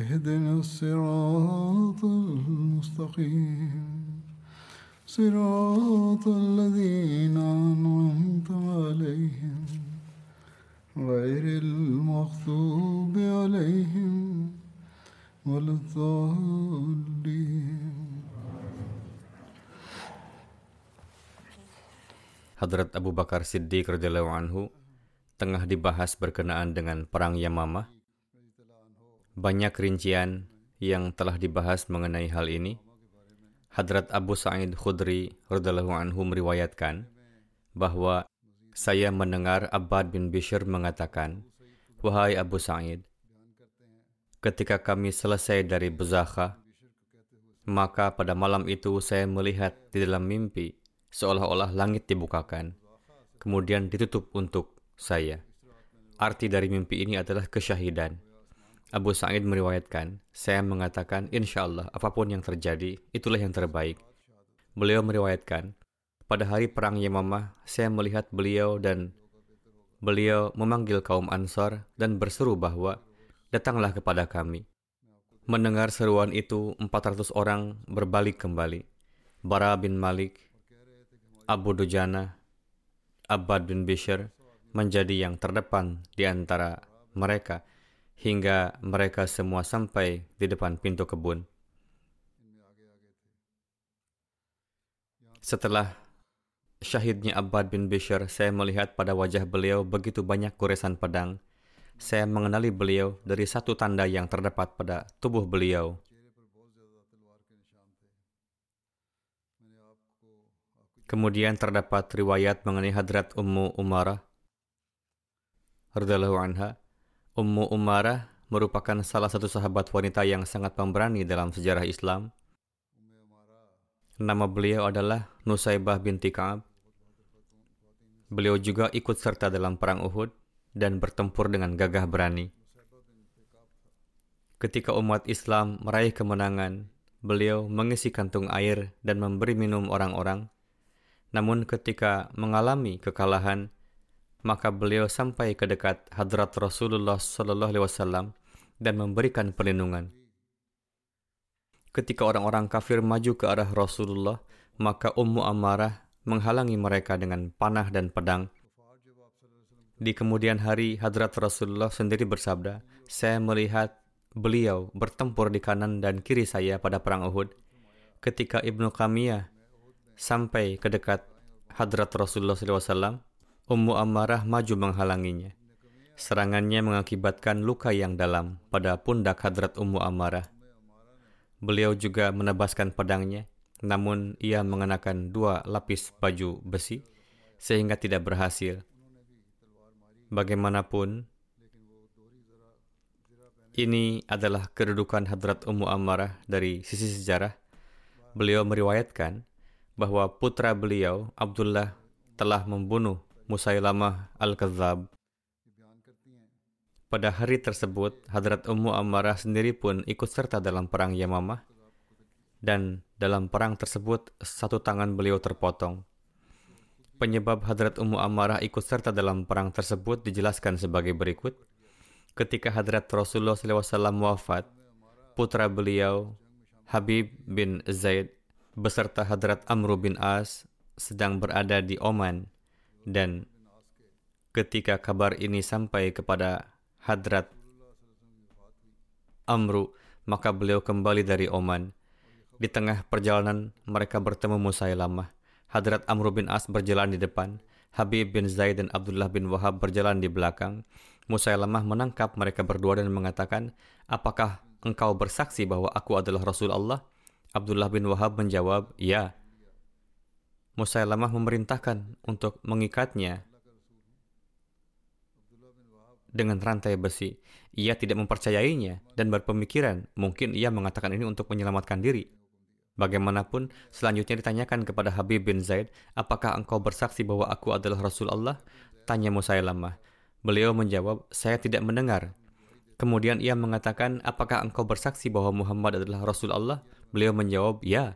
اهدنا Hadrat Abu Bakar Siddiq radhiyallahu anhu tengah dibahas berkenaan dengan perang Yamamah. Banyak rincian yang telah dibahas mengenai hal ini. Hadrat Abu Sa'id Khudri radhiyallahu anhu meriwayatkan bahwa saya mendengar Abbad bin Bishr mengatakan, "Wahai Abu Sa'id, ketika kami selesai dari Buzakha, maka pada malam itu saya melihat di dalam mimpi seolah-olah langit dibukakan, kemudian ditutup untuk saya. Arti dari mimpi ini adalah kesyahidan. Abu Sa'id meriwayatkan, saya mengatakan, insya Allah, apa pun yang terjadi, itulah yang terbaik. Beliau meriwayatkan, pada hari perang Yamamah, saya melihat beliau dan beliau memanggil kaum Ansar dan berseru bahwa, datanglah kepada kami. Mendengar seruan itu, 400 orang berbalik kembali. Bara bin Malik, Abu Dujana, Abbad bin Bishr menjadi yang terdepan di antara mereka hingga mereka semua sampai di depan pintu kebun. Setelah syahidnya Abbad bin Bishr, saya melihat pada wajah beliau begitu banyak goresan pedang. Saya mengenali beliau dari satu tanda yang terdapat pada tubuh beliau. Kemudian terdapat riwayat mengenai Hadrat Ummu Umarah radhiyallahu anha. Ummu Umarah merupakan salah satu sahabat wanita yang sangat pemberani dalam sejarah Islam. Nama beliau adalah Nusaibah binti Ka'ab. Beliau juga ikut serta dalam perang Uhud dan bertempur dengan gagah berani. Ketika umat Islam meraih kemenangan, beliau mengisi kantung air dan memberi minum orang-orang. Namun ketika mengalami kekalahan, maka beliau sampai ke dekat hadrat Rasulullah Sallallahu Alaihi Wasallam dan memberikan perlindungan. Ketika orang-orang kafir maju ke arah Rasulullah, maka Ummu Amarah menghalangi mereka dengan panah dan pedang. Di kemudian hari, Hadrat Rasulullah sendiri bersabda, saya melihat beliau bertempur di kanan dan kiri saya pada perang Uhud. Ketika Ibnu Qamiyah sampai ke dekat Hadrat Rasulullah SAW, Ummu Ammarah maju menghalanginya. Serangannya mengakibatkan luka yang dalam pada pundak Hadrat Ummu Ammarah. Beliau juga menebaskan pedangnya, namun ia mengenakan dua lapis baju besi sehingga tidak berhasil. Bagaimanapun, ini adalah kedudukan Hadrat Ummu Ammarah dari sisi sejarah. Beliau meriwayatkan bahwa putra beliau, Abdullah, telah membunuh Musailamah Al-Kadzab. Pada hari tersebut, Hadrat Ummu Ammarah sendiri pun ikut serta dalam perang Yamamah dan dalam perang tersebut satu tangan beliau terpotong. Penyebab Hadrat Ummu Ammarah ikut serta dalam perang tersebut dijelaskan sebagai berikut. Ketika Hadrat Rasulullah SAW wafat, putra beliau, Habib bin Zaid, beserta Hadrat Amr bin As sedang berada di Oman dan ketika kabar ini sampai kepada Hadrat Amru, maka beliau kembali dari Oman. Di tengah perjalanan, mereka bertemu Musailamah. Hadrat Amr bin As berjalan di depan. Habib bin Zaid dan Abdullah bin Wahab berjalan di belakang. Musailamah menangkap mereka berdua dan mengatakan, Apakah engkau bersaksi bahwa aku adalah Rasul Allah? Abdullah bin Wahab menjawab, Ya. Musailamah memerintahkan untuk mengikatnya dengan rantai besi. Ia tidak mempercayainya dan berpemikiran mungkin ia mengatakan ini untuk menyelamatkan diri. Bagaimanapun, selanjutnya ditanyakan kepada Habib bin Zaid, apakah engkau bersaksi bahwa aku adalah Rasul Allah? Tanya Musailamah. Beliau menjawab, saya tidak mendengar. Kemudian ia mengatakan, apakah engkau bersaksi bahwa Muhammad adalah Rasul Allah? Beliau menjawab, ya.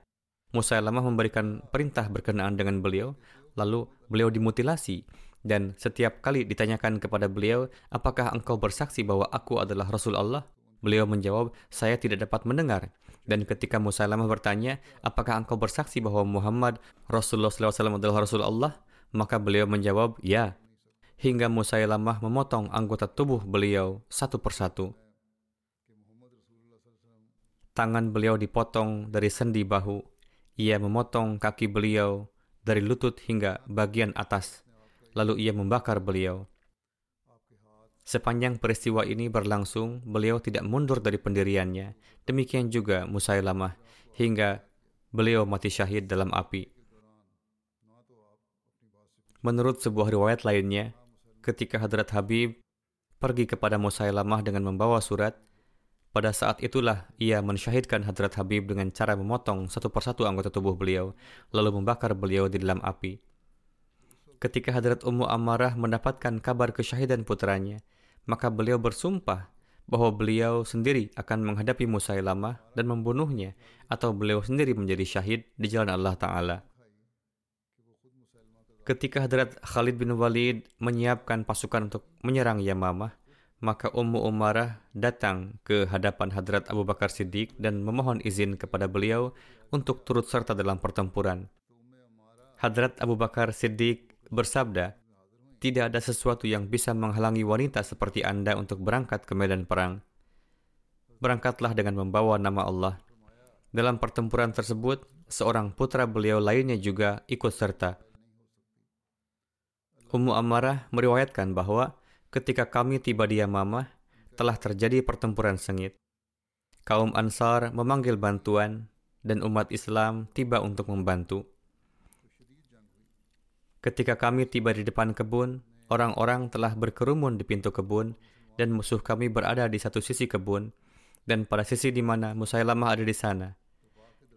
Musailamah memberikan perintah berkenaan dengan beliau, lalu beliau dimutilasi. Dan setiap kali ditanyakan kepada beliau, apakah engkau bersaksi bahwa aku adalah Rasul Allah? Beliau menjawab, saya tidak dapat mendengar. Dan ketika Musailamah bertanya, apakah engkau bersaksi bahwa Muhammad Rasulullah SAW adalah Rasul Allah? Maka beliau menjawab, ya. Hingga Musailamah memotong anggota tubuh beliau satu persatu. Tangan beliau dipotong dari sendi bahu. Ia memotong kaki beliau dari lutut hingga bagian atas. Lalu ia membakar beliau. Sepanjang peristiwa ini berlangsung, beliau tidak mundur dari pendiriannya. Demikian juga Musailamah, hingga beliau mati syahid dalam api. Menurut sebuah riwayat lainnya, ketika Hadrat Habib pergi kepada Musailamah dengan membawa surat, pada saat itulah ia mensyahidkan Hadrat Habib dengan cara memotong satu persatu anggota tubuh beliau, lalu membakar beliau di dalam api. Ketika Hadrat Ummu Ammarah mendapatkan kabar kesyahidan putranya, maka beliau bersumpah bahwa beliau sendiri akan menghadapi Musailamah dan membunuhnya atau beliau sendiri menjadi syahid di jalan Allah Ta'ala. Ketika Hadrat Khalid bin Walid menyiapkan pasukan untuk menyerang Yamamah, maka Ummu Umarah datang ke hadapan Hadrat Abu Bakar Siddiq dan memohon izin kepada beliau untuk turut serta dalam pertempuran. Hadrat Abu Bakar Siddiq bersabda, tidak ada sesuatu yang bisa menghalangi wanita seperti Anda untuk berangkat ke medan perang. Berangkatlah dengan membawa nama Allah. Dalam pertempuran tersebut, seorang putra beliau lainnya juga ikut serta. Ummu Ammarah meriwayatkan bahwa ketika kami tiba di Yamamah, telah terjadi pertempuran sengit. Kaum Ansar memanggil bantuan dan umat Islam tiba untuk membantu. Ketika kami tiba di depan kebun, orang-orang telah berkerumun di pintu kebun, dan musuh kami berada di satu sisi kebun, dan pada sisi di mana Musailamah ada di sana.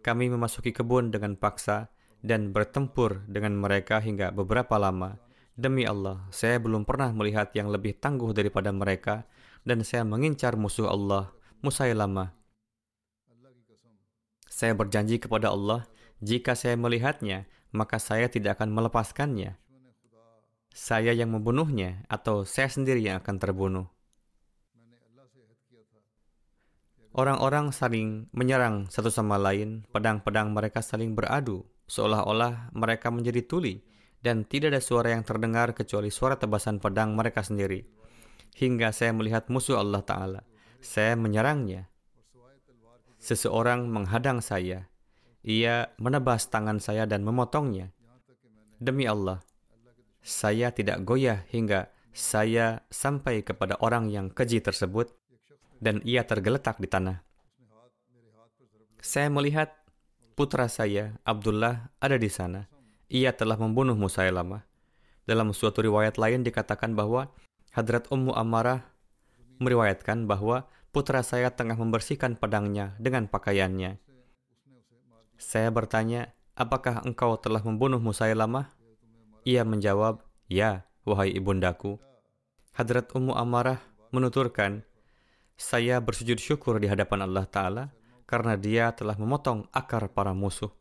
Kami memasuki kebun dengan paksa dan bertempur dengan mereka hingga beberapa lama. Demi Allah, saya belum pernah melihat yang lebih tangguh daripada mereka, dan saya mengincar musuh Allah, Musailamah. Saya berjanji kepada Allah, jika saya melihatnya, maka saya tidak akan melepaskannya. Saya yang membunuhnya, atau saya sendiri yang akan terbunuh. Orang-orang saling menyerang satu sama lain, pedang-pedang mereka saling beradu, seolah-olah mereka menjadi tuli, dan tidak ada suara yang terdengar kecuali suara tebasan pedang mereka sendiri. Hingga saya melihat musuh Allah Ta'ala. Saya menyerangnya. Seseorang menghadang saya, ia menebas tangan saya dan memotongnya. Demi Allah, saya tidak goyah hingga saya sampai kepada orang yang keji tersebut dan ia tergeletak di tanah. Saya melihat putra saya, Abdullah, ada di sana. Ia telah membunuh Musailamah. Dalam suatu riwayat lain dikatakan bahwa Hadrat Ummu Ammarah meriwayatkan bahwa putra saya tengah membersihkan pedangnya dengan pakaiannya. Saya bertanya, apakah engkau telah membunuh Musailamah? Ia menjawab, ya, wahai ibundaku. Hadrat Ummu Amarah menuturkan, saya bersujud syukur di hadapan Allah Ta'ala karena dia telah memotong akar para musuh.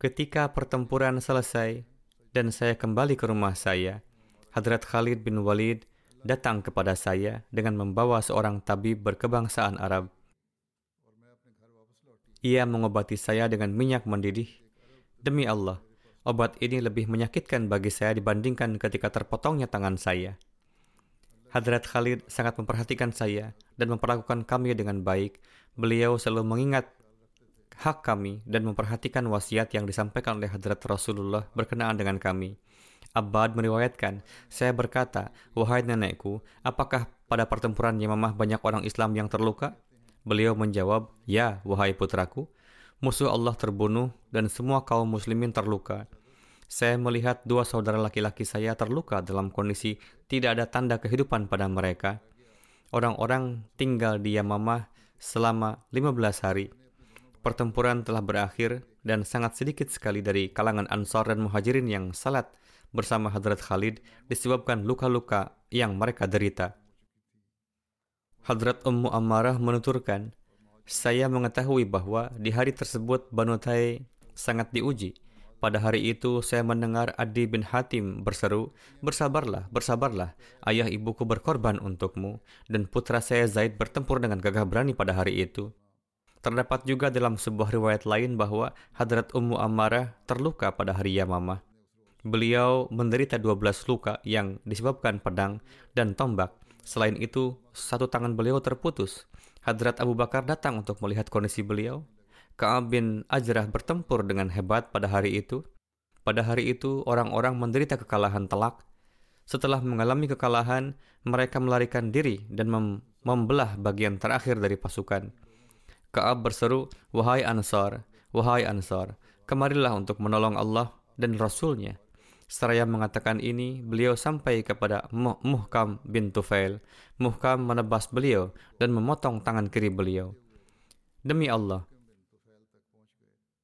Ketika pertempuran selesai dan saya kembali ke rumah saya, Hadrat Khalid bin Walid datang kepada saya dengan membawa seorang tabib berkebangsaan Arab. Ia mengobati saya dengan minyak mendidih. Demi Allah, obat ini lebih menyakitkan bagi saya dibandingkan ketika terpotongnya tangan saya. Hadrat Khalid sangat memperhatikan saya dan memperlakukan kami dengan baik. Beliau selalu mengingat hak kami dan memperhatikan wasiat yang disampaikan oleh Hadrat Rasulullah berkenaan dengan kami. Abbad meriwayatkan, saya berkata, wahai nenekku, apakah pada pertempuran Yamamah banyak orang Islam yang terluka? Beliau menjawab, ya, wahai putraku. Musuh Allah terbunuh dan semua kaum muslimin terluka. Saya melihat dua saudara laki-laki saya terluka dalam kondisi tidak ada tanda kehidupan pada mereka. Orang-orang tinggal di Yamamah selama 15 hari. Pertempuran telah berakhir dan sangat sedikit sekali dari kalangan Ansar dan Muhajirin yang salat bersama Hadrat Khalid disebabkan luka-luka yang mereka derita. Hadrat Ummu Ammarah menuturkan, saya mengetahui bahwa di hari tersebut Banu Tai sangat diuji pada hari itu saya mendengar Adi bin Hatim berseru, Bersabarlah, bersabarlah, ayah ibuku berkorban untukmu, dan putra saya Zaid bertempur dengan gagah berani pada hari itu. Terdapat juga dalam sebuah riwayat lain bahwa Hadrat Ummu Ammarah terluka pada hari Yamamah. Beliau menderita 12 luka yang disebabkan pedang dan tombak. Selain itu, satu tangan beliau terputus. Hadrat Abu Bakar datang untuk melihat kondisi beliau Ka'ab bin Ajrah bertempur dengan hebat pada hari itu. Pada hari itu, orang-orang menderita kekalahan telak. Setelah mengalami kekalahan, mereka melarikan diri dan mem membelah bagian terakhir dari pasukan. Ka'ab berseru, Wahai Ansar, wahai Ansar, kemarilah untuk menolong Allah dan Rasulnya. Seraya mengatakan ini, beliau sampai kepada Muhkam bin Tufail. Muhkam menebas beliau dan memotong tangan kiri beliau. Demi Allah,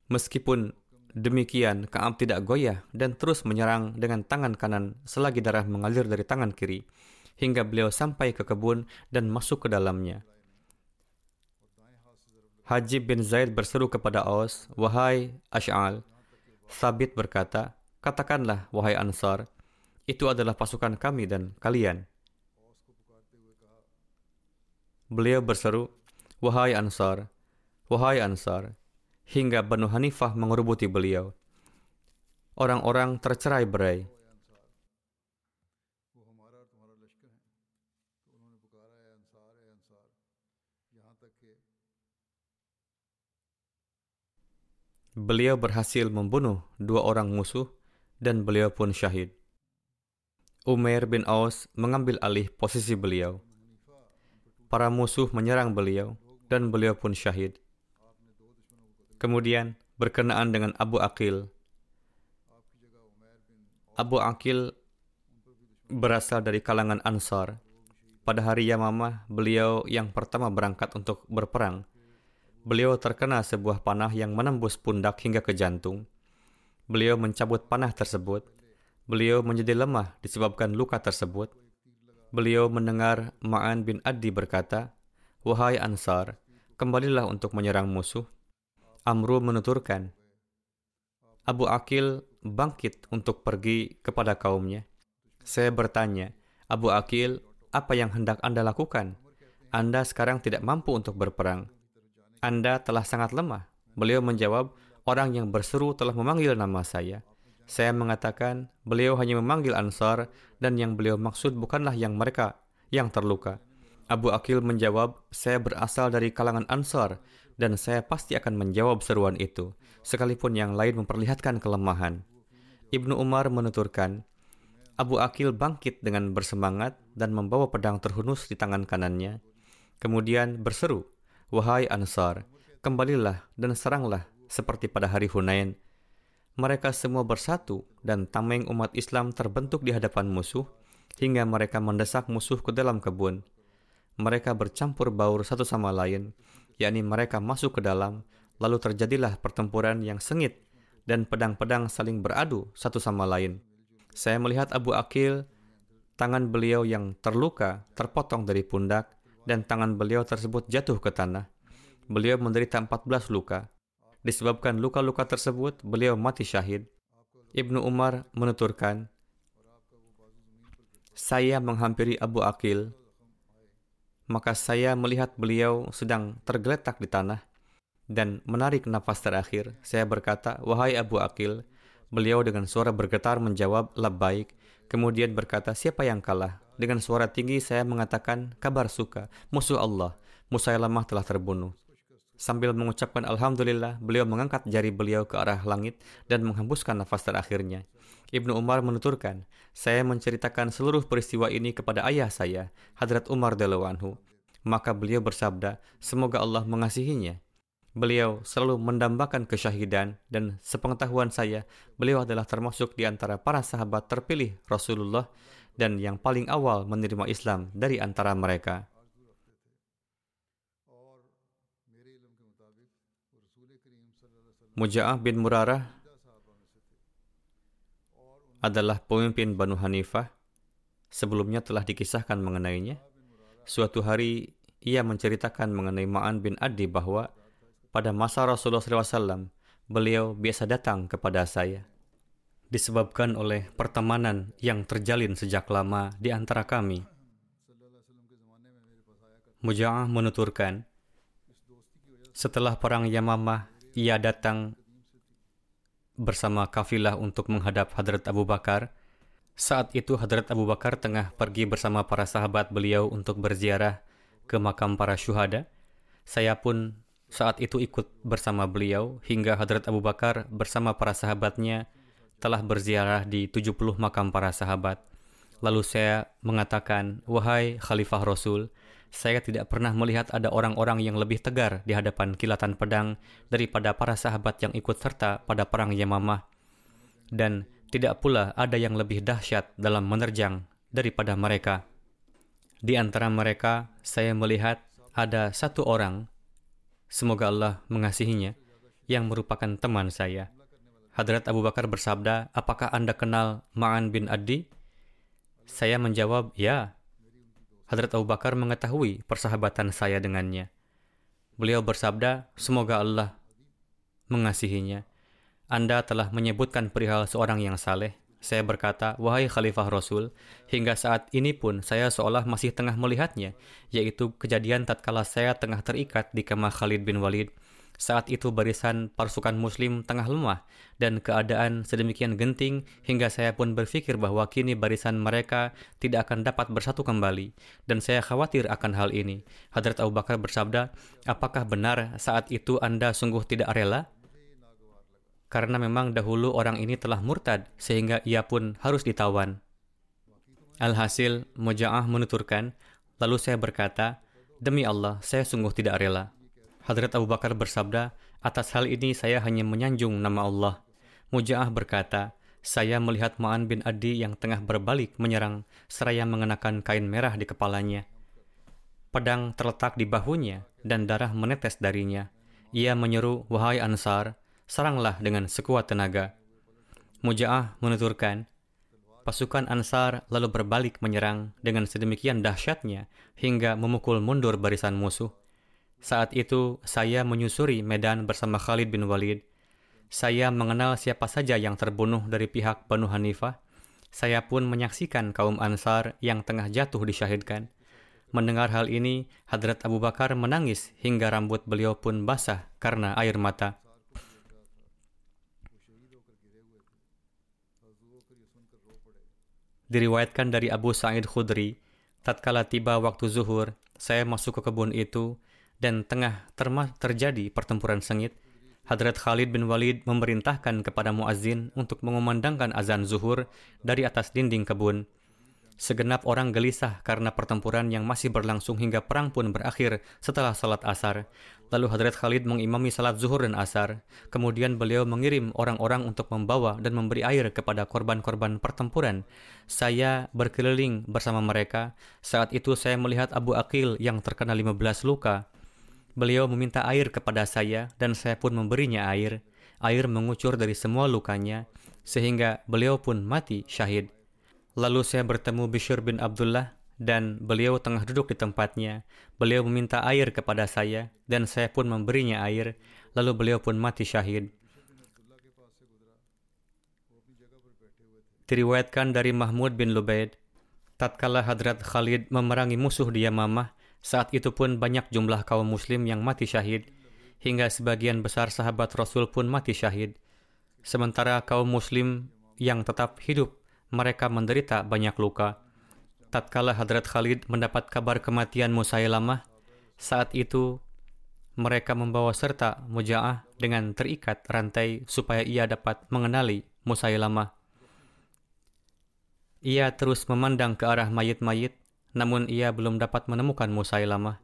Meskipun demikian, Kaab tidak goyah dan terus menyerang dengan tangan kanan selagi darah mengalir dari tangan kiri, hingga beliau sampai ke kebun dan masuk ke dalamnya. Haji bin Zaid berseru kepada Aus, Wahai Ash'al, Sabit berkata, Katakanlah, wahai Ansar, itu adalah pasukan kami dan kalian. Beliau berseru, Wahai Ansar, wahai Ansar, hingga Banu Hanifah mengerubuti beliau. Orang-orang tercerai berai. Beliau berhasil membunuh dua orang musuh dan beliau pun syahid. Umair bin Aus mengambil alih posisi beliau. Para musuh menyerang beliau dan beliau pun syahid. Kemudian berkenaan dengan Abu Akil. Abu Akil berasal dari kalangan Ansar. Pada hari Yamamah, beliau yang pertama berangkat untuk berperang. Beliau terkena sebuah panah yang menembus pundak hingga ke jantung. Beliau mencabut panah tersebut. Beliau menjadi lemah disebabkan luka tersebut. Beliau mendengar Ma'an bin Adi berkata, Wahai Ansar, kembalilah untuk menyerang musuh. Amru menuturkan, Abu Akil bangkit untuk pergi kepada kaumnya. Saya bertanya, Abu Akil, apa yang hendak Anda lakukan? Anda sekarang tidak mampu untuk berperang. Anda telah sangat lemah. Beliau menjawab, orang yang berseru telah memanggil nama saya. Saya mengatakan, beliau hanya memanggil Ansar dan yang beliau maksud bukanlah yang mereka yang terluka. Abu Akil menjawab, saya berasal dari kalangan Ansar dan saya pasti akan menjawab seruan itu, sekalipun yang lain memperlihatkan kelemahan. Ibnu Umar menuturkan, Abu Akil bangkit dengan bersemangat dan membawa pedang terhunus di tangan kanannya. Kemudian berseru, Wahai Ansar, kembalilah dan seranglah seperti pada hari Hunain. Mereka semua bersatu dan tameng umat Islam terbentuk di hadapan musuh hingga mereka mendesak musuh ke dalam kebun. Mereka bercampur baur satu sama lain yakni mereka masuk ke dalam, lalu terjadilah pertempuran yang sengit dan pedang-pedang saling beradu satu sama lain. Saya melihat Abu Akil, tangan beliau yang terluka terpotong dari pundak dan tangan beliau tersebut jatuh ke tanah. Beliau menderita 14 luka. Disebabkan luka-luka tersebut, beliau mati syahid. Ibnu Umar menuturkan, saya menghampiri Abu Akil maka saya melihat beliau sedang tergeletak di tanah dan menarik nafas terakhir. Saya berkata, "Wahai Abu Akil." Beliau dengan suara bergetar menjawab, "Labbaik." Kemudian berkata, "Siapa yang kalah?" Dengan suara tinggi saya mengatakan kabar suka, musuh Allah, Musailamah telah terbunuh. Sambil mengucapkan Alhamdulillah, beliau mengangkat jari beliau ke arah langit dan menghembuskan nafas terakhirnya. Ibnu Umar menuturkan, saya menceritakan seluruh peristiwa ini kepada ayah saya, Hadrat Umar Dalawanhu. Maka beliau bersabda, semoga Allah mengasihinya. Beliau selalu mendambakan kesyahidan dan sepengetahuan saya, beliau adalah termasuk di antara para sahabat terpilih Rasulullah dan yang paling awal menerima Islam dari antara mereka. Muja'ah bin Murarah adalah pemimpin Banu Hanifah. Sebelumnya telah dikisahkan mengenainya. Suatu hari ia menceritakan mengenai Ma'an bin Adi bahwa pada masa Rasulullah SAW, beliau biasa datang kepada saya. Disebabkan oleh pertemanan yang terjalin sejak lama di antara kami. Muja'ah menuturkan, setelah perang Yamamah, ia datang bersama kafilah untuk menghadap Hadrat Abu Bakar. Saat itu Hadrat Abu Bakar tengah pergi bersama para sahabat beliau untuk berziarah ke makam para syuhada. Saya pun saat itu ikut bersama beliau hingga Hadrat Abu Bakar bersama para sahabatnya telah berziarah di 70 makam para sahabat. Lalu saya mengatakan, Wahai Khalifah Rasul, saya tidak pernah melihat ada orang-orang yang lebih tegar di hadapan kilatan pedang daripada para sahabat yang ikut serta pada perang Yamamah. Dan tidak pula ada yang lebih dahsyat dalam menerjang daripada mereka. Di antara mereka, saya melihat ada satu orang Semoga Allah mengasihinya, yang merupakan teman saya. Hadrat Abu Bakar bersabda, apakah Anda kenal Ma'an bin Adi? Saya menjawab, ya. Hadrat Abu Bakar mengetahui persahabatan saya dengannya. Beliau bersabda, semoga Allah mengasihinya. Anda telah menyebutkan perihal seorang yang saleh. Saya berkata, wahai Khalifah Rasul, hingga saat ini pun saya seolah masih tengah melihatnya, yaitu kejadian tatkala saya tengah terikat di kemah Khalid bin Walid. Saat itu barisan pasukan muslim tengah lemah dan keadaan sedemikian genting hingga saya pun berpikir bahwa kini barisan mereka tidak akan dapat bersatu kembali dan saya khawatir akan hal ini. Hadrat Abu Bakar bersabda, apakah benar saat itu Anda sungguh tidak rela? karena memang dahulu orang ini telah murtad sehingga ia pun harus ditawan. Alhasil, Muja'ah menuturkan, lalu saya berkata, Demi Allah, saya sungguh tidak rela. Hadrat Abu Bakar bersabda, atas hal ini saya hanya menyanjung nama Allah. Muja'ah berkata, saya melihat Ma'an bin Adi yang tengah berbalik menyerang seraya mengenakan kain merah di kepalanya. Pedang terletak di bahunya dan darah menetes darinya. Ia menyeru, wahai Ansar, seranglah dengan sekuat tenaga. Muja'ah menuturkan, pasukan Ansar lalu berbalik menyerang dengan sedemikian dahsyatnya hingga memukul mundur barisan musuh. Saat itu, saya menyusuri medan bersama Khalid bin Walid. Saya mengenal siapa saja yang terbunuh dari pihak Banu Hanifah. Saya pun menyaksikan kaum Ansar yang tengah jatuh disyahidkan. Mendengar hal ini, Hadrat Abu Bakar menangis hingga rambut beliau pun basah karena air mata. Diriwayatkan dari Abu Sa'id Khudri, tatkala tiba waktu zuhur, saya masuk ke kebun itu dan tengah terjadi pertempuran sengit. Hadrat Khalid bin Walid memerintahkan kepada muazzin untuk mengumandangkan azan zuhur dari atas dinding kebun. Segenap orang gelisah karena pertempuran yang masih berlangsung hingga perang pun berakhir setelah salat asar. Lalu Hadrat Khalid mengimami salat zuhur dan asar. Kemudian beliau mengirim orang-orang untuk membawa dan memberi air kepada korban-korban pertempuran. Saya berkeliling bersama mereka. Saat itu saya melihat Abu Akil yang terkena 15 luka. Beliau meminta air kepada saya dan saya pun memberinya air. Air mengucur dari semua lukanya sehingga beliau pun mati syahid. Lalu saya bertemu Bishr bin Abdullah dan beliau tengah duduk di tempatnya. Beliau meminta air kepada saya dan saya pun memberinya air. Lalu beliau pun mati syahid. Diriwayatkan dari Mahmud bin Lubaid, tatkala Hadrat Khalid memerangi musuh di Yamamah, saat itu pun banyak jumlah kaum muslim yang mati syahid, hingga sebagian besar sahabat Rasul pun mati syahid. Sementara kaum muslim yang tetap hidup mereka menderita banyak luka. tatkala Hadrat Khalid mendapat kabar kematian Musailamah, saat itu mereka membawa serta Muja'ah dengan terikat rantai supaya ia dapat mengenali Musailamah. Ia terus memandang ke arah mayit-mayit, namun ia belum dapat menemukan Musailamah.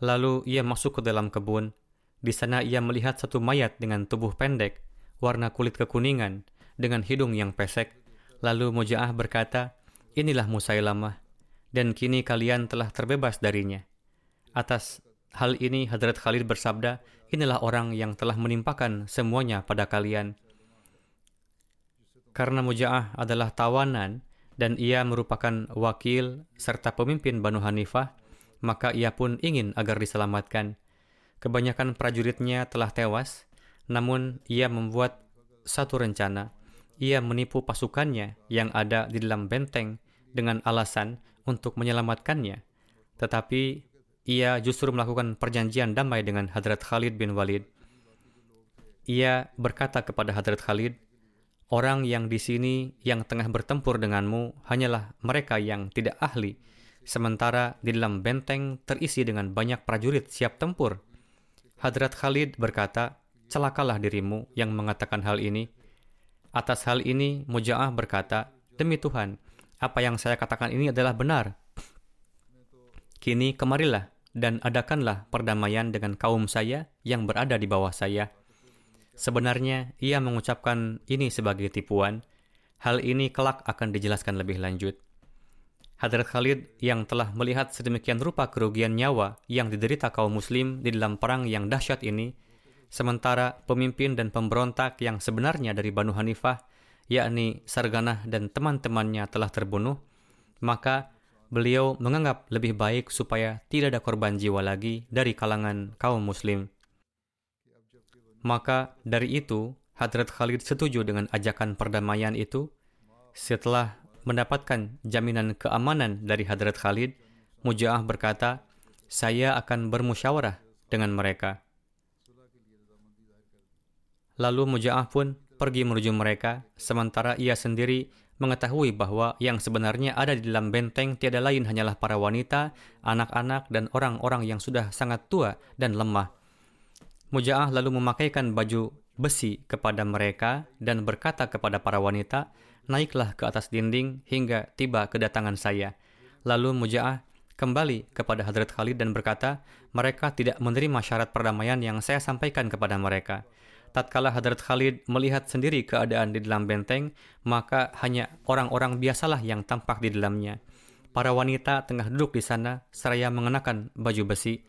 Lalu ia masuk ke dalam kebun. Di sana ia melihat satu mayat dengan tubuh pendek, warna kulit kekuningan, dengan hidung yang pesek. Lalu Muja'ah berkata, Inilah Musailamah, dan kini kalian telah terbebas darinya. Atas hal ini Hadrat Khalid bersabda, inilah orang yang telah menimpakan semuanya pada kalian. Karena Muja'ah adalah tawanan dan ia merupakan wakil serta pemimpin Banu Hanifah, maka ia pun ingin agar diselamatkan. Kebanyakan prajuritnya telah tewas, namun ia membuat satu rencana. Ia menipu pasukannya yang ada di dalam benteng dengan alasan untuk menyelamatkannya. Tetapi ia justru melakukan perjanjian damai dengan Hadrat Khalid bin Walid. Ia berkata kepada Hadrat Khalid, Orang yang di sini yang tengah bertempur denganmu hanyalah mereka yang tidak ahli, sementara di dalam benteng terisi dengan banyak prajurit siap tempur. Hadrat Khalid berkata, celakalah dirimu yang mengatakan hal ini. Atas hal ini, Muja'ah berkata, Demi Tuhan, apa yang saya katakan ini adalah benar. Kini kemarilah dan adakanlah perdamaian dengan kaum saya yang berada di bawah saya. Sebenarnya ia mengucapkan ini sebagai tipuan. Hal ini kelak akan dijelaskan lebih lanjut. Hadrat Khalid yang telah melihat sedemikian rupa kerugian nyawa yang diderita kaum muslim di dalam perang yang dahsyat ini, sementara pemimpin dan pemberontak yang sebenarnya dari Banu Hanifah yakni Sarganah dan teman-temannya telah terbunuh, maka beliau menganggap lebih baik supaya tidak ada korban jiwa lagi dari kalangan kaum muslim. Maka dari itu, Hadrat Khalid setuju dengan ajakan perdamaian itu. Setelah mendapatkan jaminan keamanan dari Hadrat Khalid, Muja'ah berkata, saya akan bermusyawarah dengan mereka. Lalu Muja'ah pun pergi menuju mereka, sementara ia sendiri mengetahui bahwa yang sebenarnya ada di dalam benteng tiada lain hanyalah para wanita, anak-anak, dan orang-orang yang sudah sangat tua dan lemah. Muja'ah lalu memakaikan baju besi kepada mereka dan berkata kepada para wanita, Naiklah ke atas dinding hingga tiba kedatangan saya. Lalu Muja'ah kembali kepada Hadrat Khalid dan berkata, mereka tidak menerima syarat perdamaian yang saya sampaikan kepada mereka tatkala Hadrat Khalid melihat sendiri keadaan di dalam benteng, maka hanya orang-orang biasalah yang tampak di dalamnya. Para wanita tengah duduk di sana seraya mengenakan baju besi.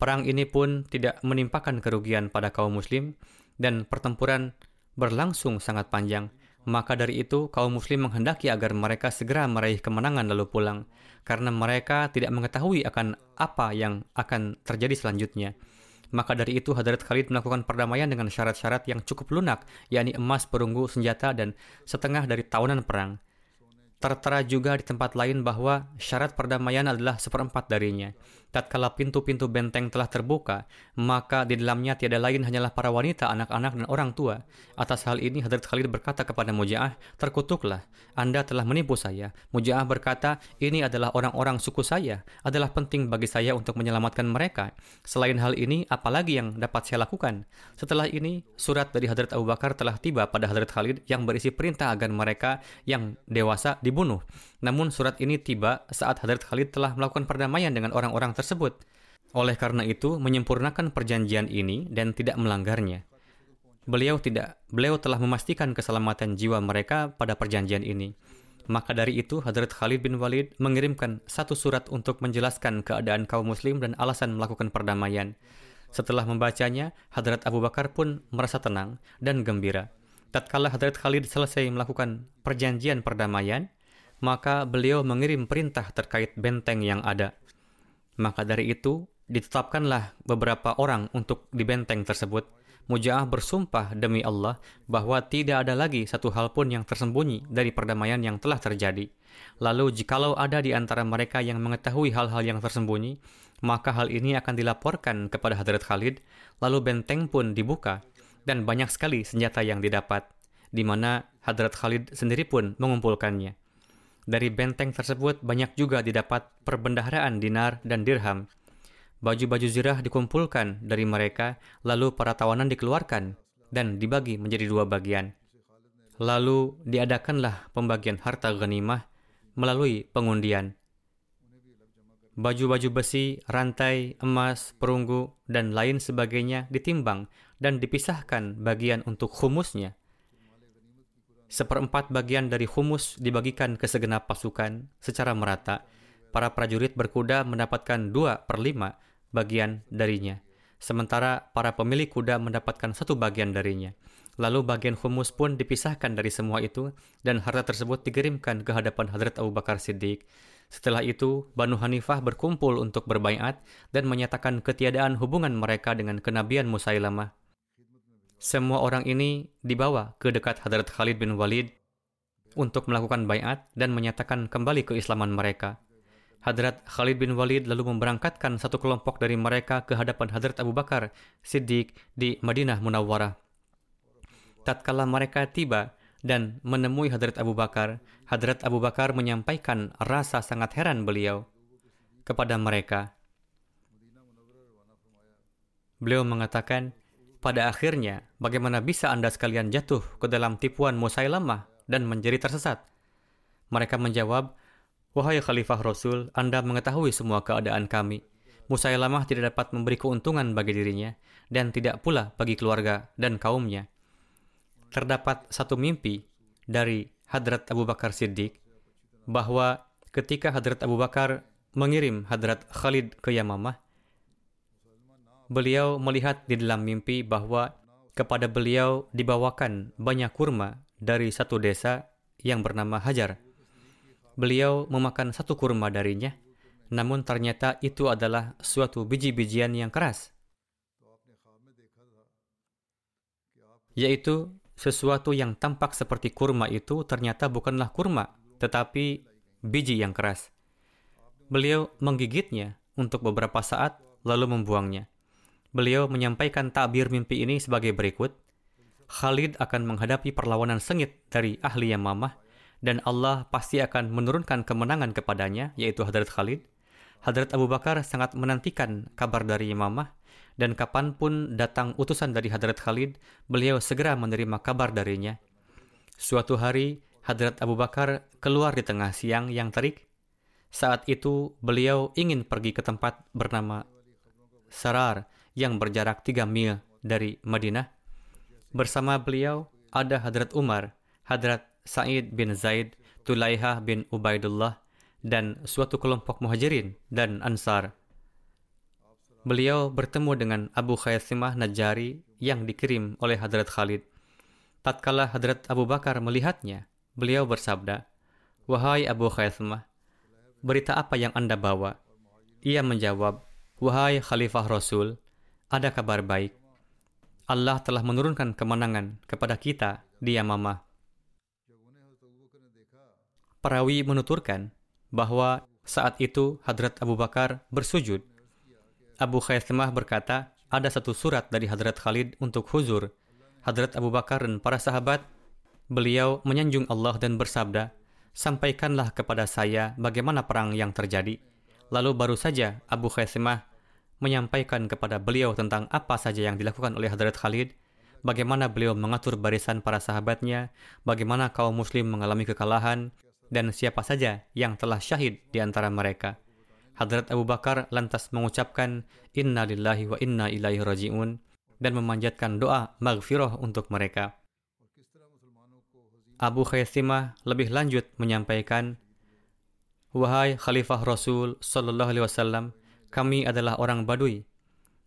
Perang ini pun tidak menimpakan kerugian pada kaum muslim dan pertempuran berlangsung sangat panjang. Maka dari itu kaum muslim menghendaki agar mereka segera meraih kemenangan lalu pulang karena mereka tidak mengetahui akan apa yang akan terjadi selanjutnya. Maka dari itu Hadrat Khalid melakukan perdamaian dengan syarat-syarat yang cukup lunak, yakni emas, perunggu, senjata, dan setengah dari tahunan perang. Tertera juga di tempat lain bahwa syarat perdamaian adalah seperempat darinya. Tatkala pintu-pintu benteng telah terbuka, maka di dalamnya tiada lain hanyalah para wanita, anak-anak, dan orang tua. Atas hal ini, Hadrat Khalid berkata kepada Muja'ah, terkutuklah, Anda telah menipu saya. Muja'ah berkata, ini adalah orang-orang suku saya, adalah penting bagi saya untuk menyelamatkan mereka. Selain hal ini, apalagi yang dapat saya lakukan? Setelah ini, surat dari Hadrat Abu Bakar telah tiba pada Hadrat Khalid yang berisi perintah agar mereka yang dewasa dibunuh. Namun surat ini tiba saat Hadrat Khalid telah melakukan perdamaian dengan orang-orang tersebut. Oleh karena itu, menyempurnakan perjanjian ini dan tidak melanggarnya. Beliau tidak, beliau telah memastikan keselamatan jiwa mereka pada perjanjian ini. Maka dari itu, Hadrat Khalid bin Walid mengirimkan satu surat untuk menjelaskan keadaan kaum muslim dan alasan melakukan perdamaian. Setelah membacanya, Hadrat Abu Bakar pun merasa tenang dan gembira. Tatkala Hadrat Khalid selesai melakukan perjanjian perdamaian, maka beliau mengirim perintah terkait benteng yang ada. Maka dari itu, ditetapkanlah beberapa orang untuk di benteng tersebut. Muja'ah bersumpah demi Allah bahwa tidak ada lagi satu hal pun yang tersembunyi dari perdamaian yang telah terjadi. Lalu jikalau ada di antara mereka yang mengetahui hal-hal yang tersembunyi, maka hal ini akan dilaporkan kepada Hadrat Khalid, lalu benteng pun dibuka, dan banyak sekali senjata yang didapat, di mana Hadrat Khalid sendiri pun mengumpulkannya. Dari benteng tersebut banyak juga didapat perbendaharaan dinar dan dirham. Baju-baju zirah dikumpulkan dari mereka, lalu para tawanan dikeluarkan dan dibagi menjadi dua bagian. Lalu diadakanlah pembagian harta ghanimah melalui pengundian. Baju-baju besi, rantai, emas, perunggu, dan lain sebagainya ditimbang dan dipisahkan bagian untuk humusnya. Seperempat bagian dari humus dibagikan ke segenap pasukan secara merata. Para prajurit berkuda mendapatkan dua per lima bagian darinya, sementara para pemilik kuda mendapatkan satu bagian darinya. Lalu bagian humus pun dipisahkan dari semua itu dan harta tersebut dikirimkan ke hadapan Hadrat Abu Bakar Siddiq. Setelah itu, Banu Hanifah berkumpul untuk berbaiat dan menyatakan ketiadaan hubungan mereka dengan kenabian Musailamah. Semua orang ini dibawa ke dekat Hadrat Khalid bin Walid untuk melakukan baiat dan menyatakan kembali keislaman mereka. Hadrat Khalid bin Walid lalu memberangkatkan satu kelompok dari mereka ke hadapan Hadrat Abu Bakar Siddiq di Madinah Munawwarah. Tatkala mereka tiba, dan menemui Hadrat Abu Bakar, Hadrat Abu Bakar menyampaikan rasa sangat heran beliau kepada mereka. Beliau mengatakan, pada akhirnya, bagaimana bisa Anda sekalian jatuh ke dalam tipuan Musailamah dan menjadi tersesat? Mereka menjawab, Wahai Khalifah Rasul, Anda mengetahui semua keadaan kami. Musailamah tidak dapat memberi keuntungan bagi dirinya, dan tidak pula bagi keluarga dan kaumnya terdapat satu mimpi dari Hadrat Abu Bakar Siddiq bahwa ketika Hadrat Abu Bakar mengirim Hadrat Khalid ke Yamamah, beliau melihat di dalam mimpi bahwa kepada beliau dibawakan banyak kurma dari satu desa yang bernama Hajar. Beliau memakan satu kurma darinya, namun ternyata itu adalah suatu biji-bijian yang keras. Yaitu sesuatu yang tampak seperti kurma itu ternyata bukanlah kurma, tetapi biji yang keras. Beliau menggigitnya untuk beberapa saat, lalu membuangnya. Beliau menyampaikan takbir mimpi ini sebagai berikut. Khalid akan menghadapi perlawanan sengit dari ahli Yamamah, dan Allah pasti akan menurunkan kemenangan kepadanya, yaitu Hadrat Khalid. Hadrat Abu Bakar sangat menantikan kabar dari Yamamah, dan kapan pun datang utusan dari Hadrat Khalid, beliau segera menerima kabar darinya. Suatu hari, Hadrat Abu Bakar keluar di tengah siang yang terik. Saat itu, beliau ingin pergi ke tempat bernama Sarar yang berjarak tiga mil dari Madinah. Bersama beliau ada Hadrat Umar, Hadrat Sa'id bin Zaid, Tulaihah bin Ubaidullah, dan suatu kelompok muhajirin dan ansar beliau bertemu dengan Abu Khaisimah Najari yang dikirim oleh Hadrat Khalid. Tatkala Hadrat Abu Bakar melihatnya, beliau bersabda, Wahai Abu Khaisimah, berita apa yang Anda bawa? Ia menjawab, Wahai Khalifah Rasul, ada kabar baik. Allah telah menurunkan kemenangan kepada kita di Yamamah. Perawi menuturkan bahwa saat itu Hadrat Abu Bakar bersujud Abu Khaisamah berkata, ada satu surat dari Hadrat Khalid untuk huzur. Hadrat Abu Bakar dan para sahabat, beliau menyanjung Allah dan bersabda, sampaikanlah kepada saya bagaimana perang yang terjadi. Lalu baru saja Abu Khaisamah menyampaikan kepada beliau tentang apa saja yang dilakukan oleh Hadrat Khalid, bagaimana beliau mengatur barisan para sahabatnya, bagaimana kaum muslim mengalami kekalahan, dan siapa saja yang telah syahid di antara mereka. Hadrat Abu Bakar lantas mengucapkan Inna lillahi wa inna ilaihi raji'un dan memanjatkan doa maghfirah untuk mereka. Abu Khaisimah lebih lanjut menyampaikan, Wahai Khalifah Rasul Sallallahu Alaihi Wasallam, kami adalah orang Badui.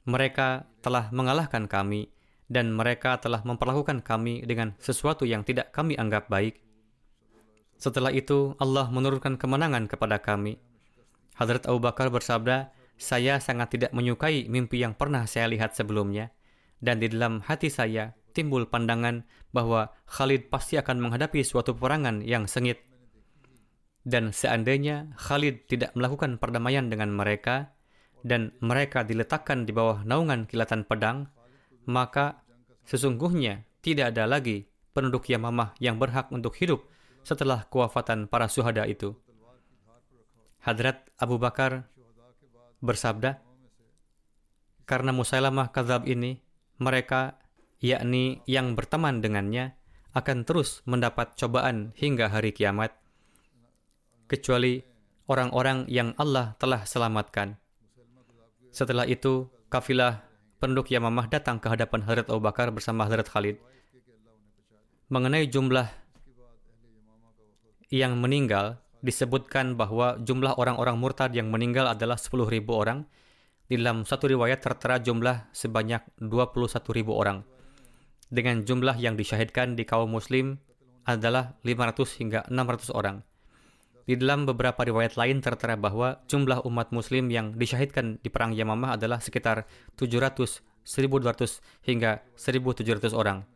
Mereka telah mengalahkan kami dan mereka telah memperlakukan kami dengan sesuatu yang tidak kami anggap baik. Setelah itu, Allah menurunkan kemenangan kepada kami Hadrat Abu Bakar bersabda, saya sangat tidak menyukai mimpi yang pernah saya lihat sebelumnya, dan di dalam hati saya timbul pandangan bahwa Khalid pasti akan menghadapi suatu peperangan yang sengit. Dan seandainya Khalid tidak melakukan perdamaian dengan mereka, dan mereka diletakkan di bawah naungan kilatan pedang, maka sesungguhnya tidak ada lagi penduduk Yamamah yang berhak untuk hidup setelah kewafatan para syuhada itu. Hadrat Abu Bakar bersabda, karena Musailamah Kadzab ini, mereka, yakni yang berteman dengannya, akan terus mendapat cobaan hingga hari kiamat, kecuali orang-orang yang Allah telah selamatkan. Setelah itu, kafilah penduduk Yamamah datang ke hadapan Hadrat Abu Bakar bersama Hadrat Khalid. Mengenai jumlah yang meninggal, disebutkan bahwa jumlah orang-orang murtad yang meninggal adalah 10.000 orang. Di dalam satu riwayat tertera jumlah sebanyak 21.000 orang. Dengan jumlah yang disyahidkan di kaum muslim adalah 500 hingga 600 orang. Di dalam beberapa riwayat lain tertera bahwa jumlah umat muslim yang disyahidkan di perang Yamamah adalah sekitar 700, 1200 hingga 1700 orang.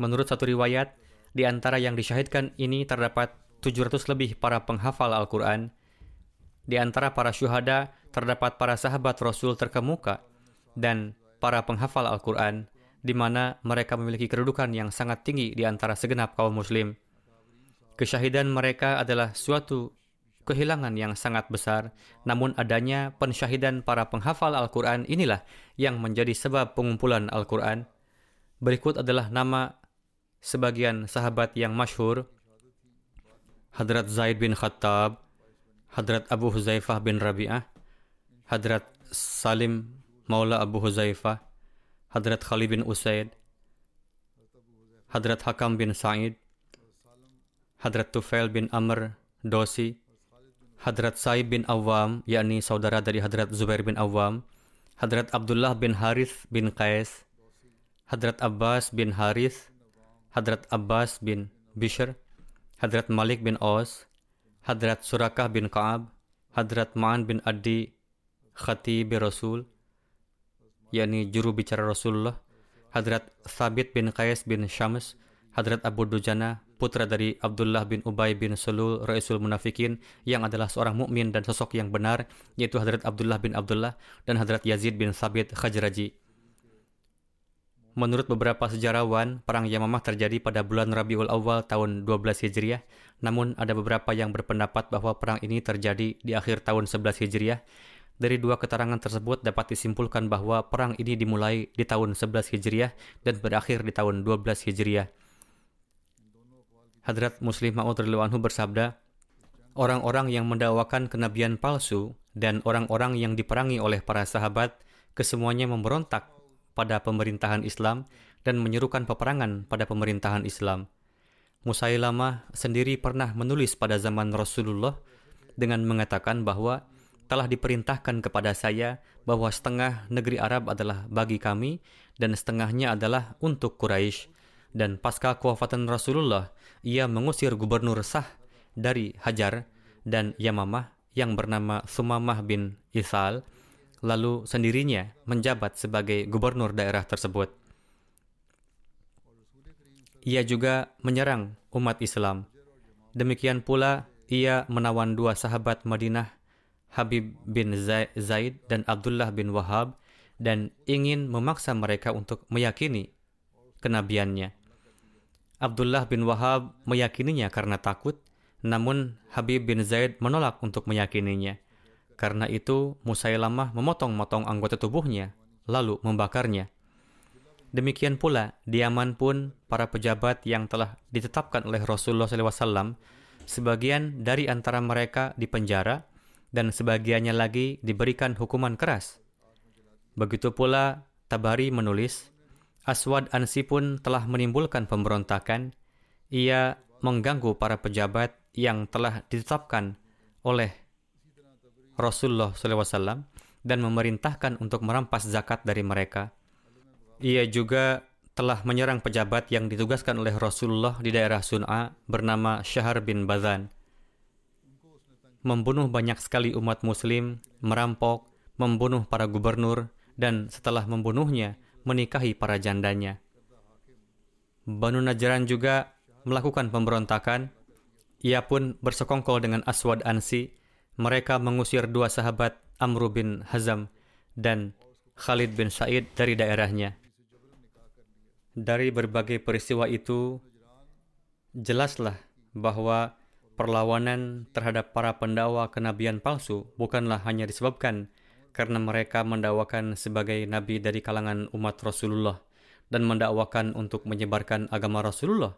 Menurut satu riwayat, di antara yang disyahidkan ini terdapat 700 lebih para penghafal Al-Quran. Di antara para syuhada terdapat para sahabat Rasul terkemuka dan para penghafal Al-Quran, di mana mereka memiliki kedudukan yang sangat tinggi di antara segenap kaum muslim. Kesyahidan mereka adalah suatu kehilangan yang sangat besar, namun adanya pensyahidan para penghafal Al-Quran inilah yang menjadi sebab pengumpulan Al-Quran. Berikut adalah nama sebagian sahabat yang masyhur. Hadrat Zaid bin Khattab, Hadrat Abu Huzaifah bin Rabi'ah, Hadrat Salim Maula Abu Huzaifah, Hadrat Khalid bin Usaid, Hadrat Hakam bin Sa'id, Hadrat Tufail bin Amr Dosi, Hadrat Saib bin Awam, yakni saudara dari Hadrat Zubair bin Awam, Hadrat Abdullah bin Harith bin Qais, Hadrat Abbas bin Harith, Hadrat Abbas bin Bishr, Hadrat Malik bin Aus, Hadrat Surakah bin Ka'ab, Hadrat Ma'an bin Adi Khatib Rasul, yakni juru bicara Rasulullah, Hadrat Thabit bin Qais bin Syams, Hadrat Abu Dujana, putra dari Abdullah bin Ubay bin Sulul, Raisul Munafikin, yang adalah seorang mukmin dan sosok yang benar, yaitu Hadrat Abdullah bin Abdullah dan Hadrat Yazid bin Sabit Khajraji. Menurut beberapa sejarawan, perang Yamamah terjadi pada bulan Rabiul Awal tahun 12 Hijriah, namun ada beberapa yang berpendapat bahwa perang ini terjadi di akhir tahun 11 Hijriah. Dari dua keterangan tersebut dapat disimpulkan bahwa perang ini dimulai di tahun 11 Hijriah dan berakhir di tahun 12 Hijriah. Hadrat Muslim Ma'ud anhu bersabda, Orang-orang yang mendakwakan kenabian palsu dan orang-orang yang diperangi oleh para sahabat kesemuanya memberontak pada pemerintahan Islam dan menyerukan peperangan pada pemerintahan Islam. Musailamah sendiri pernah menulis pada zaman Rasulullah dengan mengatakan bahwa telah diperintahkan kepada saya bahwa setengah negeri Arab adalah bagi kami dan setengahnya adalah untuk Quraisy. Dan pasca kewafatan Rasulullah, ia mengusir gubernur sah dari Hajar dan Yamamah yang bernama Sumamah bin Isal, lalu sendirinya menjabat sebagai gubernur daerah tersebut. Ia juga menyerang umat Islam. Demikian pula ia menawan dua sahabat Madinah, Habib bin Zaid dan Abdullah bin Wahab, dan ingin memaksa mereka untuk meyakini kenabiannya. Abdullah bin Wahab meyakininya karena takut, namun Habib bin Zaid menolak untuk meyakininya. Karena itu, Musailamah memotong-motong anggota tubuhnya, lalu membakarnya. Demikian pula, di Yaman pun para pejabat yang telah ditetapkan oleh Rasulullah SAW, sebagian dari antara mereka dipenjara, dan sebagiannya lagi diberikan hukuman keras. Begitu pula, Tabari menulis, Aswad Ansi pun telah menimbulkan pemberontakan. Ia mengganggu para pejabat yang telah ditetapkan oleh Rasulullah SAW dan memerintahkan untuk merampas zakat dari mereka. Ia juga telah menyerang pejabat yang ditugaskan oleh Rasulullah di daerah Sun'a bernama Syahar bin Bazan. Membunuh banyak sekali umat muslim, merampok, membunuh para gubernur, dan setelah membunuhnya, menikahi para jandanya. Banu Najran juga melakukan pemberontakan. Ia pun bersekongkol dengan Aswad Ansi. Mereka mengusir dua sahabat Amru bin Hazam dan Khalid bin Said dari daerahnya. Dari berbagai peristiwa itu, jelaslah bahwa perlawanan terhadap para pendakwa kenabian palsu bukanlah hanya disebabkan karena mereka mendakwakan sebagai nabi dari kalangan umat Rasulullah dan mendakwakan untuk menyebarkan agama Rasulullah,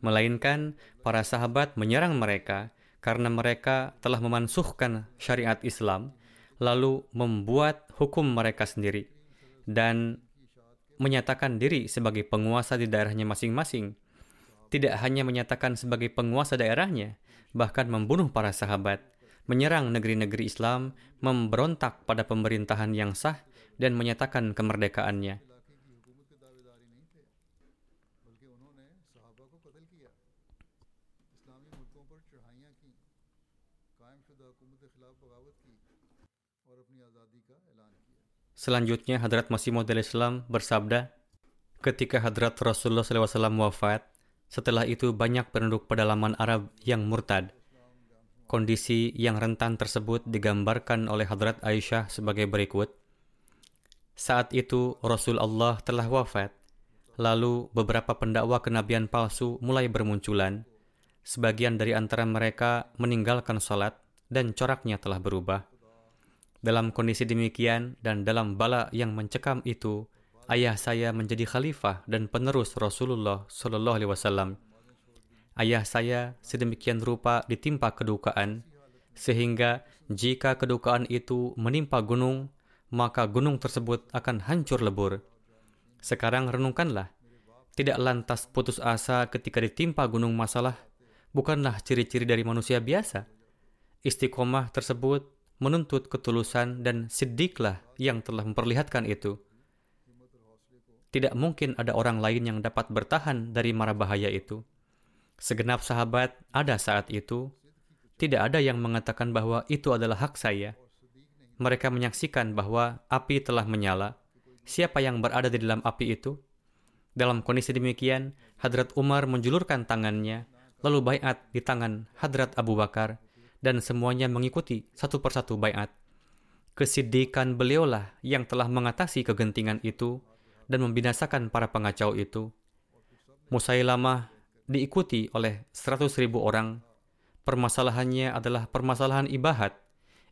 melainkan para sahabat menyerang mereka karena mereka telah memansuhkan syariat Islam, lalu membuat hukum mereka sendiri dan menyatakan diri sebagai penguasa di daerahnya masing-masing. Tidak hanya menyatakan sebagai penguasa daerahnya, bahkan membunuh para sahabat menyerang negeri-negeri Islam, memberontak pada pemerintahan yang sah, dan menyatakan kemerdekaannya. Selanjutnya, Hadrat Masih Maud Islam bersabda, ketika Hadrat Rasulullah SAW wafat, setelah itu banyak penduduk pedalaman Arab yang murtad. Kondisi yang rentan tersebut digambarkan oleh Hadrat Aisyah sebagai berikut. Saat itu Rasul Allah telah wafat. Lalu beberapa pendakwa kenabian palsu mulai bermunculan. Sebagian dari antara mereka meninggalkan salat dan coraknya telah berubah. Dalam kondisi demikian dan dalam bala yang mencekam itu, ayah saya menjadi khalifah dan penerus Rasulullah Shallallahu Alaihi Wasallam ayah saya sedemikian rupa ditimpa kedukaan, sehingga jika kedukaan itu menimpa gunung, maka gunung tersebut akan hancur lebur. Sekarang renungkanlah, tidak lantas putus asa ketika ditimpa gunung masalah, bukanlah ciri-ciri dari manusia biasa. Istiqomah tersebut menuntut ketulusan dan sidiklah yang telah memperlihatkan itu. Tidak mungkin ada orang lain yang dapat bertahan dari mara bahaya itu. Segenap sahabat ada saat itu. Tidak ada yang mengatakan bahwa itu adalah hak saya. Mereka menyaksikan bahwa api telah menyala. Siapa yang berada di dalam api itu? Dalam kondisi demikian, Hadrat Umar menjulurkan tangannya, lalu bayat di tangan Hadrat Abu Bakar, dan semuanya mengikuti satu persatu bayat. Kesidikan beliaulah yang telah mengatasi kegentingan itu dan membinasakan para pengacau itu. Musailamah diikuti oleh 100 ribu orang. Permasalahannya adalah permasalahan ibahat.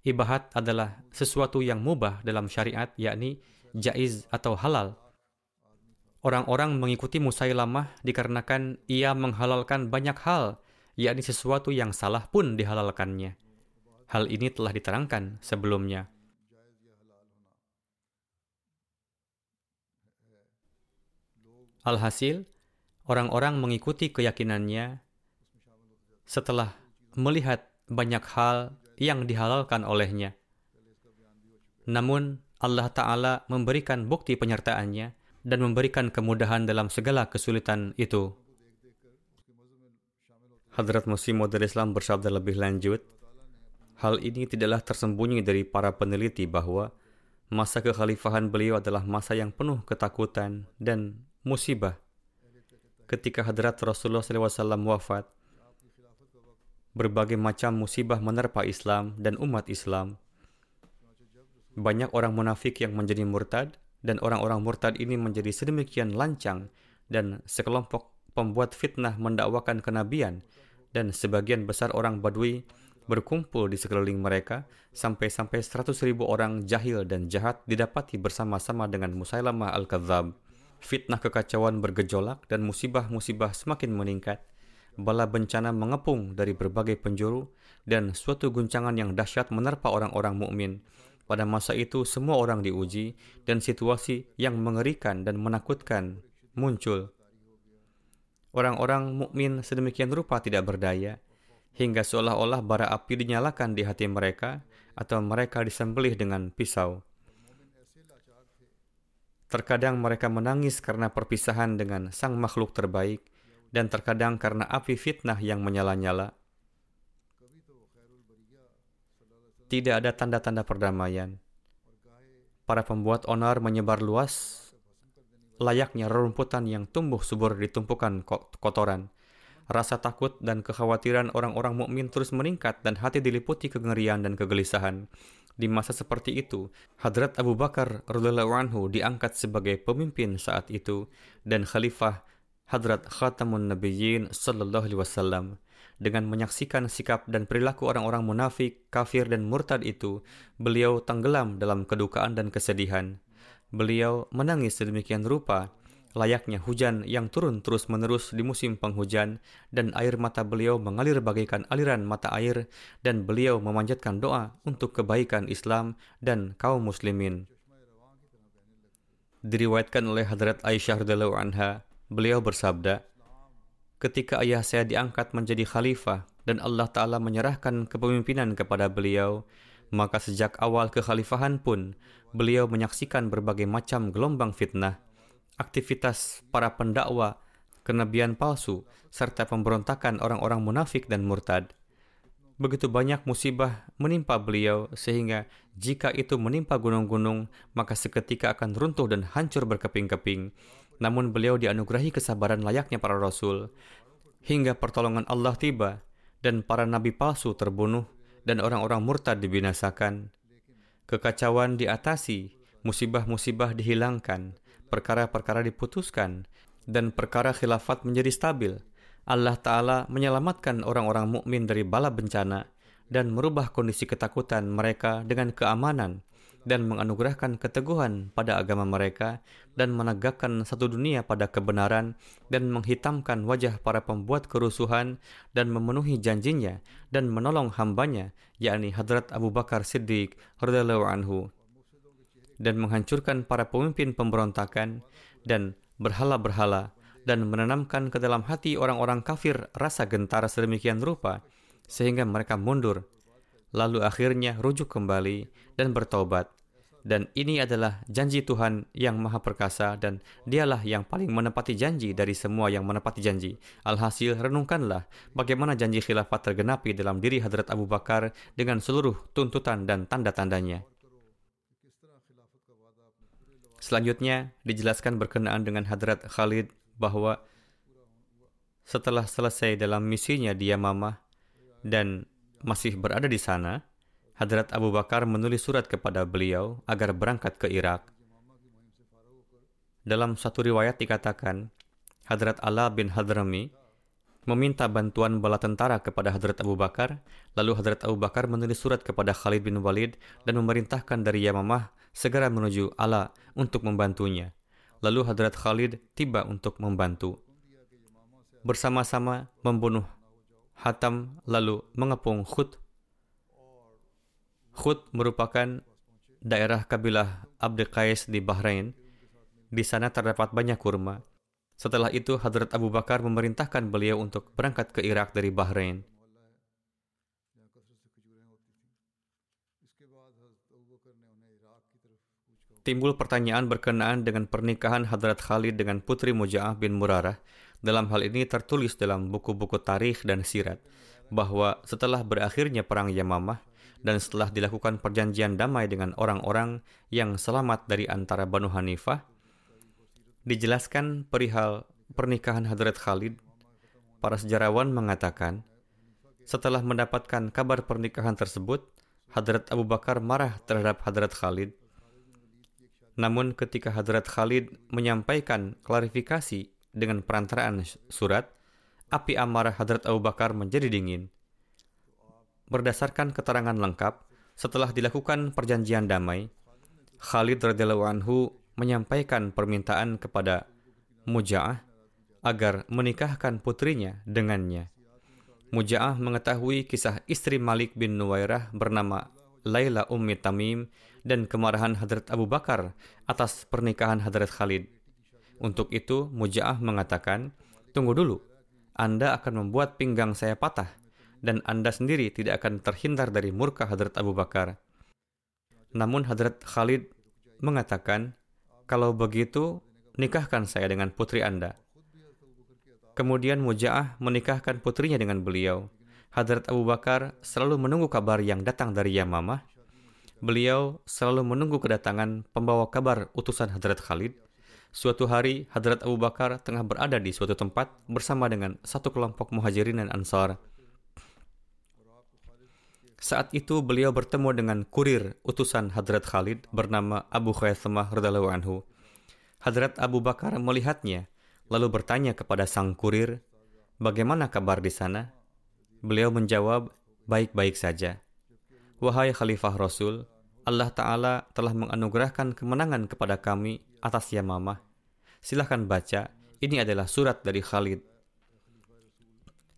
Ibahat adalah sesuatu yang mubah dalam syariat, yakni jaiz atau halal. Orang-orang mengikuti Musailamah dikarenakan ia menghalalkan banyak hal, yakni sesuatu yang salah pun dihalalkannya. Hal ini telah diterangkan sebelumnya. Alhasil, orang-orang mengikuti keyakinannya setelah melihat banyak hal yang dihalalkan olehnya. Namun, Allah Ta'ala memberikan bukti penyertaannya dan memberikan kemudahan dalam segala kesulitan itu. Hadrat Musi Model Islam bersabda lebih lanjut, hal ini tidaklah tersembunyi dari para peneliti bahwa masa kekhalifahan beliau adalah masa yang penuh ketakutan dan musibah ketika hadrat Rasulullah SAW wafat, berbagai macam musibah menerpa Islam dan umat Islam. Banyak orang munafik yang menjadi murtad, dan orang-orang murtad ini menjadi sedemikian lancang, dan sekelompok pembuat fitnah mendakwakan kenabian, dan sebagian besar orang Badui berkumpul di sekeliling mereka, sampai-sampai seratus ribu orang jahil dan jahat didapati bersama-sama dengan Musailamah al-Kadzab fitnah kekacauan bergejolak dan musibah-musibah semakin meningkat. Bala bencana mengepung dari berbagai penjuru dan suatu guncangan yang dahsyat menerpa orang-orang mukmin. Pada masa itu semua orang diuji dan situasi yang mengerikan dan menakutkan muncul. Orang-orang mukmin sedemikian rupa tidak berdaya hingga seolah-olah bara api dinyalakan di hati mereka atau mereka disembelih dengan pisau. Terkadang mereka menangis karena perpisahan dengan sang makhluk terbaik, dan terkadang karena api fitnah yang menyala-nyala. Tidak ada tanda-tanda perdamaian. Para pembuat onar menyebar luas, layaknya rerumputan yang tumbuh subur di tumpukan kotoran. Rasa takut dan kekhawatiran orang-orang mukmin terus meningkat dan hati diliputi kengerian dan kegelisahan. Di masa seperti itu, Hadrat Abu Bakar radhiyallahu anhu diangkat sebagai pemimpin saat itu dan khalifah Hadrat Khatamun Nabiyyin sallallahu alaihi wasallam dengan menyaksikan sikap dan perilaku orang-orang munafik, kafir, dan murtad itu, beliau tenggelam dalam kedukaan dan kesedihan. Beliau menangis sedemikian rupa, layaknya hujan yang turun terus-menerus di musim penghujan, dan air mata beliau mengalir bagaikan aliran mata air, dan beliau memanjatkan doa untuk kebaikan Islam dan kaum muslimin. Diriwayatkan oleh Hadrat Aisyah radhiyallahu anha, beliau bersabda, ketika ayah saya diangkat menjadi khalifah dan Allah Ta'ala menyerahkan kepemimpinan kepada beliau, maka sejak awal kekhalifahan pun, beliau menyaksikan berbagai macam gelombang fitnah, aktivitas para pendakwa, kenabian palsu, serta pemberontakan orang-orang munafik dan murtad. Begitu banyak musibah menimpa beliau sehingga jika itu menimpa gunung-gunung, maka seketika akan runtuh dan hancur berkeping-keping namun beliau dianugerahi kesabaran layaknya para rasul, hingga pertolongan Allah tiba, dan para nabi palsu terbunuh, dan orang-orang murtad dibinasakan. Kekacauan diatasi, musibah-musibah dihilangkan, perkara-perkara diputuskan, dan perkara khilafat menjadi stabil. Allah Ta'ala menyelamatkan orang-orang mukmin dari bala bencana dan merubah kondisi ketakutan mereka dengan keamanan dan menganugerahkan keteguhan pada agama mereka dan menegakkan satu dunia pada kebenaran dan menghitamkan wajah para pembuat kerusuhan dan memenuhi janjinya dan menolong hambanya yakni Hadrat Abu Bakar Siddiq radhiyallahu anhu dan menghancurkan para pemimpin pemberontakan dan berhala-berhala dan menanamkan ke dalam hati orang-orang kafir rasa gentar sedemikian rupa sehingga mereka mundur lalu akhirnya rujuk kembali dan bertobat dan ini adalah janji Tuhan yang maha perkasa dan dialah yang paling menepati janji dari semua yang menepati janji. Alhasil, renungkanlah bagaimana janji khilafat tergenapi dalam diri Hadrat Abu Bakar dengan seluruh tuntutan dan tanda-tandanya. Selanjutnya, dijelaskan berkenaan dengan Hadrat Khalid bahwa setelah selesai dalam misinya di Yamamah dan masih berada di sana, Hadrat Abu Bakar menulis surat kepada beliau agar berangkat ke Irak. Dalam satu riwayat dikatakan, Hadrat Allah bin Hadrami meminta bantuan bala tentara kepada Hadrat Abu Bakar, lalu Hadrat Abu Bakar menulis surat kepada Khalid bin Walid dan memerintahkan dari Yamamah segera menuju Allah untuk membantunya. Lalu Hadrat Khalid tiba untuk membantu. Bersama-sama membunuh Hatam lalu mengepung Khut Khut merupakan daerah kabilah Abd Qais di Bahrain. Di sana terdapat banyak kurma. Setelah itu, Hadrat Abu Bakar memerintahkan beliau untuk berangkat ke Irak dari Bahrain. Timbul pertanyaan berkenaan dengan pernikahan Hadrat Khalid dengan Putri Muja'ah bin Murarah. Dalam hal ini tertulis dalam buku-buku tarikh dan sirat bahwa setelah berakhirnya perang Yamamah, dan setelah dilakukan perjanjian damai dengan orang-orang yang selamat dari antara Banu Hanifah, dijelaskan perihal pernikahan Hadrat Khalid, para sejarawan mengatakan, setelah mendapatkan kabar pernikahan tersebut, Hadrat Abu Bakar marah terhadap Hadrat Khalid. Namun ketika Hadrat Khalid menyampaikan klarifikasi dengan perantaraan surat, api amarah Hadrat Abu Bakar menjadi dingin. Berdasarkan keterangan lengkap, setelah dilakukan perjanjian damai, Khalid radhiyallahu anhu menyampaikan permintaan kepada Muja'ah agar menikahkan putrinya dengannya. Muja'ah mengetahui kisah istri Malik bin Nuwairah bernama Laila Ummi Tamim dan kemarahan Hadrat Abu Bakar atas pernikahan Hadrat Khalid. Untuk itu, Muja'ah mengatakan, Tunggu dulu, Anda akan membuat pinggang saya patah dan Anda sendiri tidak akan terhindar dari murka Hadrat Abu Bakar. Namun Hadrat Khalid mengatakan, kalau begitu, nikahkan saya dengan putri Anda. Kemudian Muja'ah menikahkan putrinya dengan beliau. Hadrat Abu Bakar selalu menunggu kabar yang datang dari Yamamah. Beliau selalu menunggu kedatangan pembawa kabar utusan Hadrat Khalid. Suatu hari, Hadrat Abu Bakar tengah berada di suatu tempat bersama dengan satu kelompok muhajirin dan ansar. Saat itu beliau bertemu dengan kurir utusan Hadrat Khalid bernama Abu Khaisamah radhiyallahu anhu. Hadrat Abu Bakar melihatnya, lalu bertanya kepada sang kurir, "Bagaimana kabar di sana?" Beliau menjawab, baik-baik saja. Wahai Khalifah Rasul, Allah Ta'ala telah menganugerahkan kemenangan kepada kami atas Yamamah. Silahkan baca, ini adalah surat dari Khalid.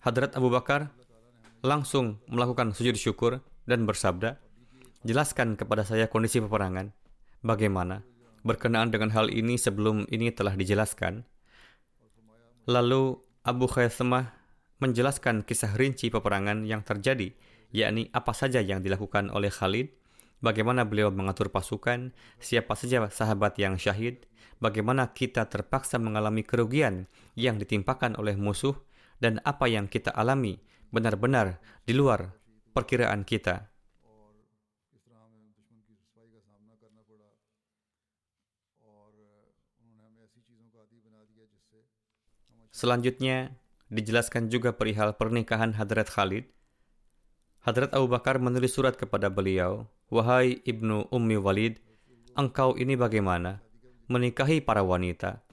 Hadrat Abu Bakar langsung melakukan sujud syukur dan bersabda, Jelaskan kepada saya kondisi peperangan. Bagaimana? Berkenaan dengan hal ini sebelum ini telah dijelaskan. Lalu Abu Khaisamah menjelaskan kisah rinci peperangan yang terjadi, yakni apa saja yang dilakukan oleh Khalid, bagaimana beliau mengatur pasukan, siapa saja sahabat yang syahid, bagaimana kita terpaksa mengalami kerugian yang ditimpakan oleh musuh, dan apa yang kita alami benar-benar di luar perkiraan kita. Selanjutnya, dijelaskan juga perihal pernikahan Hadrat Khalid. Hadrat Abu Bakar menulis surat kepada beliau, Wahai Ibnu Ummi Walid, engkau ini bagaimana? Menikahi para wanita.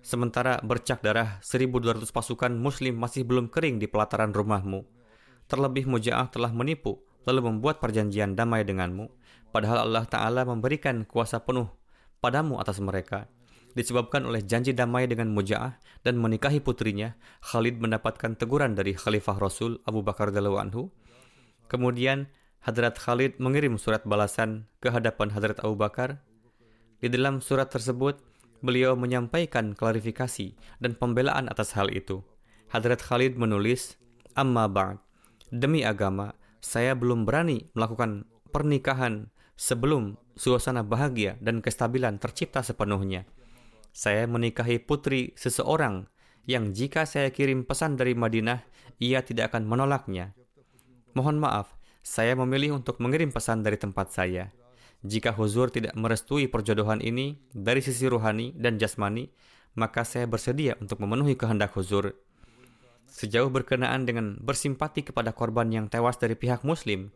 Sementara bercak darah 1200 pasukan muslim masih belum kering di pelataran rumahmu. Terlebih Muja'ah telah menipu, lalu membuat perjanjian damai denganmu. Padahal Allah Ta'ala memberikan kuasa penuh padamu atas mereka disebabkan oleh janji damai dengan Muja'ah dan menikahi putrinya, Khalid mendapatkan teguran dari Khalifah Rasul Abu Bakar anhu. Kemudian Hadrat Khalid mengirim surat balasan ke hadapan Hadrat Abu Bakar. Di dalam surat tersebut, beliau menyampaikan klarifikasi dan pembelaan atas hal itu. Hadrat Khalid menulis, Amma ba'd, demi agama, saya belum berani melakukan pernikahan sebelum suasana bahagia dan kestabilan tercipta sepenuhnya saya menikahi putri seseorang yang jika saya kirim pesan dari Madinah, ia tidak akan menolaknya. Mohon maaf, saya memilih untuk mengirim pesan dari tempat saya. Jika Huzur tidak merestui perjodohan ini dari sisi ruhani dan jasmani, maka saya bersedia untuk memenuhi kehendak Huzur. Sejauh berkenaan dengan bersimpati kepada korban yang tewas dari pihak Muslim,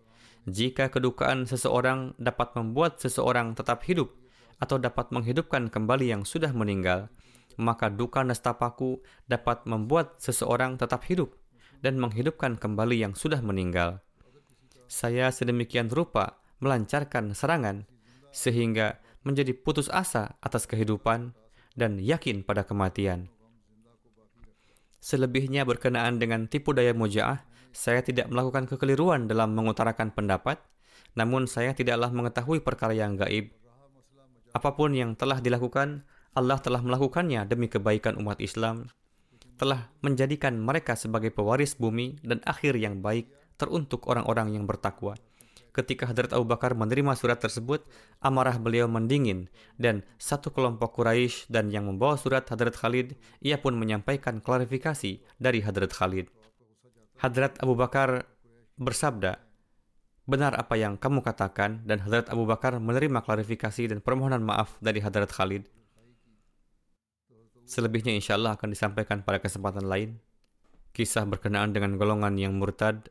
jika kedukaan seseorang dapat membuat seseorang tetap hidup atau dapat menghidupkan kembali yang sudah meninggal, maka duka nestapaku dapat membuat seseorang tetap hidup dan menghidupkan kembali yang sudah meninggal. Saya sedemikian rupa melancarkan serangan sehingga menjadi putus asa atas kehidupan dan yakin pada kematian. Selebihnya berkenaan dengan tipu daya mujaah, saya tidak melakukan kekeliruan dalam mengutarakan pendapat, namun saya tidaklah mengetahui perkara yang gaib Apa pun yang telah dilakukan, Allah telah melakukannya demi kebaikan umat Islam, telah menjadikan mereka sebagai pewaris bumi dan akhir yang baik teruntuk orang-orang yang bertakwa. Ketika Hadrat Abu Bakar menerima surat tersebut, amarah beliau mendingin dan satu kelompok Quraisy dan yang membawa surat Hadrat Khalid, ia pun menyampaikan klarifikasi dari Hadrat Khalid. Hadrat Abu Bakar bersabda, benar apa yang kamu katakan dan Hadrat Abu Bakar menerima klarifikasi dan permohonan maaf dari Hadrat Khalid. Selebihnya insya Allah akan disampaikan pada kesempatan lain. Kisah berkenaan dengan golongan yang murtad